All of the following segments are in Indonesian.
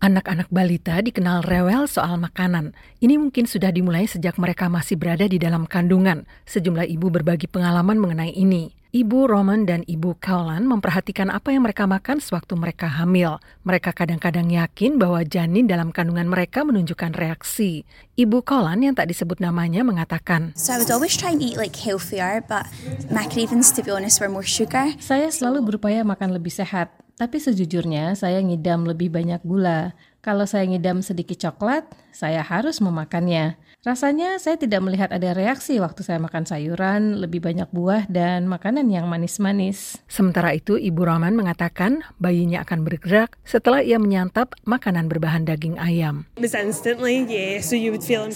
Anak-anak balita dikenal rewel soal makanan. Ini mungkin sudah dimulai sejak mereka masih berada di dalam kandungan. Sejumlah ibu berbagi pengalaman mengenai ini. Ibu Roman dan Ibu Kaulan memperhatikan apa yang mereka makan sewaktu mereka hamil. Mereka kadang-kadang yakin bahwa janin dalam kandungan mereka menunjukkan reaksi. Ibu Kaulan yang tak disebut namanya mengatakan, So I would always try and eat like healthier, but my cravings, to be honest, were more sugar. Saya selalu berupaya makan lebih sehat, tapi sejujurnya saya ngidam lebih banyak gula. Kalau saya ngidam sedikit coklat, saya harus memakannya. Rasanya saya tidak melihat ada reaksi waktu saya makan sayuran, lebih banyak buah, dan makanan yang manis-manis. Sementara itu, Ibu Roman mengatakan bayinya akan bergerak setelah ia menyantap makanan berbahan daging ayam.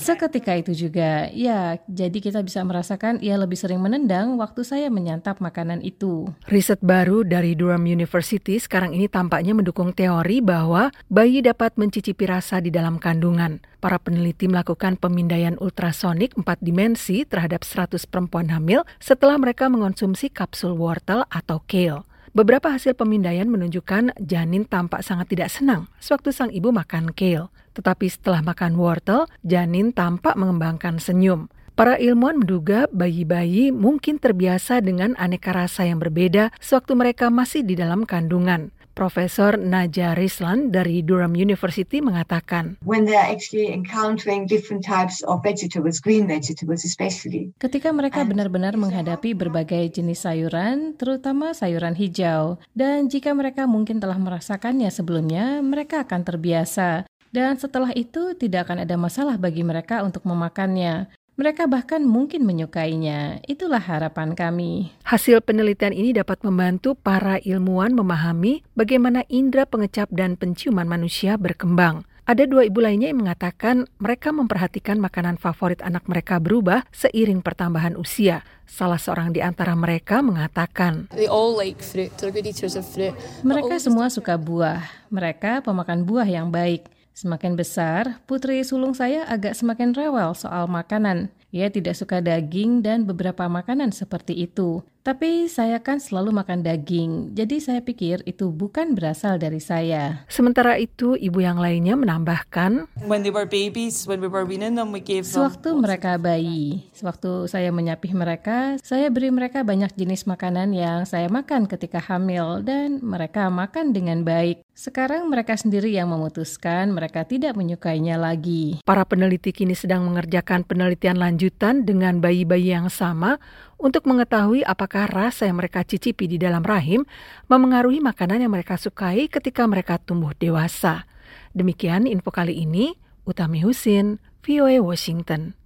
Seketika itu juga, ya, jadi kita bisa merasakan ia lebih sering menendang waktu saya menyantap makanan itu. Riset baru dari Durham University sekarang ini tampaknya mendukung teori bahwa bayi dapat mencicipi rasa di dalam kandungan. Para peneliti melakukan pemindaian ultrasonik 4 dimensi terhadap 100 perempuan hamil setelah mereka mengonsumsi kapsul wortel atau kale. Beberapa hasil pemindaian menunjukkan janin tampak sangat tidak senang sewaktu sang ibu makan kale. Tetapi setelah makan wortel, janin tampak mengembangkan senyum. Para ilmuwan menduga bayi-bayi mungkin terbiasa dengan aneka rasa yang berbeda sewaktu mereka masih di dalam kandungan. Profesor Naja Rislan dari Durham University mengatakan, when they're actually encountering different types of vegetables, green vegetables especially. Ketika mereka benar-benar menghadapi berbagai jenis sayuran, terutama sayuran hijau, dan jika mereka mungkin telah merasakannya sebelumnya, mereka akan terbiasa. Dan setelah itu tidak akan ada masalah bagi mereka untuk memakannya. Mereka bahkan mungkin menyukainya. Itulah harapan kami. Hasil penelitian ini dapat membantu para ilmuwan memahami bagaimana indera pengecap dan penciuman manusia berkembang. Ada dua ibu lainnya yang mengatakan mereka memperhatikan makanan favorit anak mereka berubah seiring pertambahan usia. Salah seorang di antara mereka mengatakan, They all like fruit. They're good eaters of fruit. Mereka semua suka buah. Mereka pemakan buah yang baik. Semakin besar, putri sulung saya agak semakin rewel soal makanan. Ia tidak suka daging dan beberapa makanan seperti itu. Tapi saya kan selalu makan daging, jadi saya pikir itu bukan berasal dari saya. Sementara itu, ibu yang lainnya menambahkan, When they were babies, when we were weaning them, we gave them. Sewaktu mereka bayi, sewaktu saya menyapih mereka, saya beri mereka banyak jenis makanan yang saya makan ketika hamil dan mereka makan dengan baik. Sekarang mereka sendiri yang memutuskan mereka tidak menyukainya lagi. para peneliti kini sedang mengerjakan penelitian lanjutan dengan bayi-bayi yang sama untuk mengetahui apakah rasa yang mereka cicipi di dalam rahim memengaruhi makanan yang mereka sukai ketika mereka tumbuh dewasa. Demikian info kali ini, Utami Husin, VOA Washington.